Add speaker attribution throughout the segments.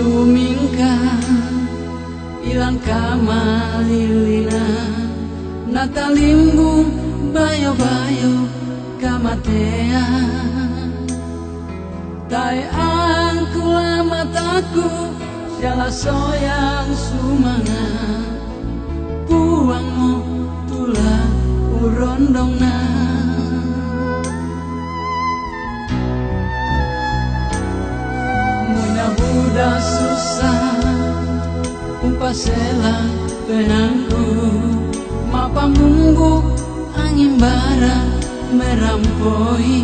Speaker 1: lumingka ilang kamalilina natalimbu bayo-bayo kamatea. Tai angkula mataku Siala soyang sumanga. Puangmu tula urondong Umpasela penangku Mapa munggu angin bara merampoi.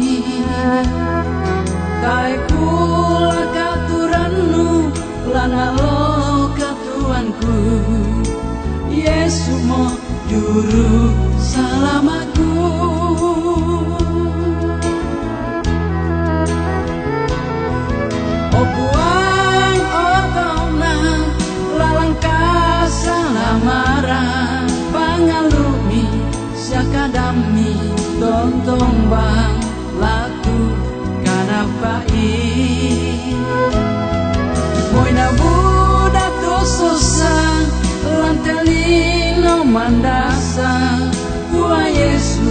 Speaker 1: Kai kula katurannu lana lo katuanku. Yesu mo juru salamaku. Opuang tontong bang laku kanapai Moina buda tu susah lantelino mandasa. Kua Yesu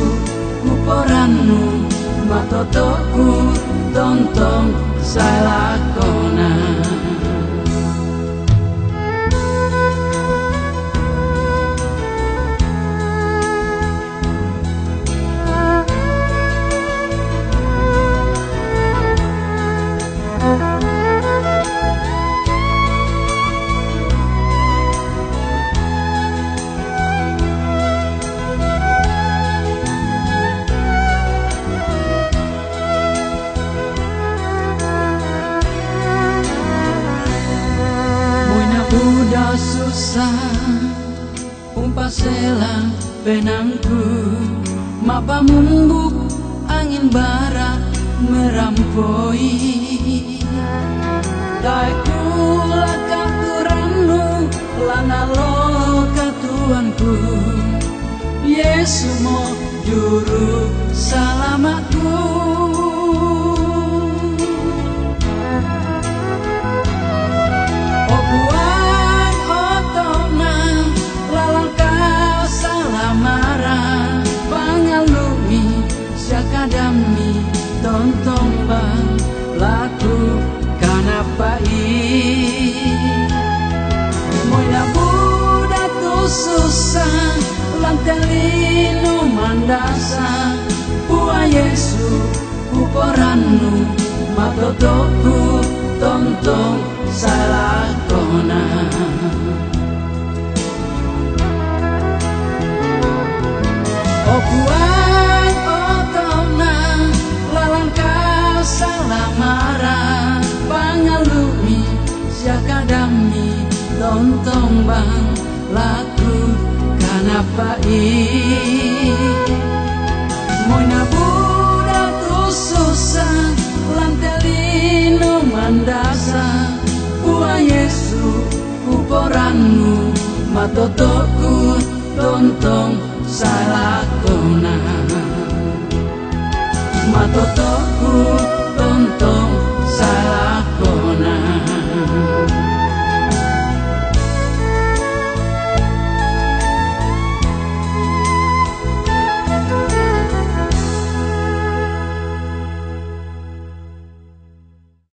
Speaker 1: kuporanu matotoku tontong salakona susah Umpasela penangku Mapa mumbuk angin bara merampoi. Tai kula katurannu lana lo katuanku Yesu mo juru tontong bang laku kanapai Moina buda tu susah lantelino mandasa. Pua Yesu uporanu matotoku tontong salakona Okuan siakadami tontong bang laku kanapai Moina buda tu susah lantelino mandasa Pua Yesu uporanu matotoku tontong salakona. Matotoku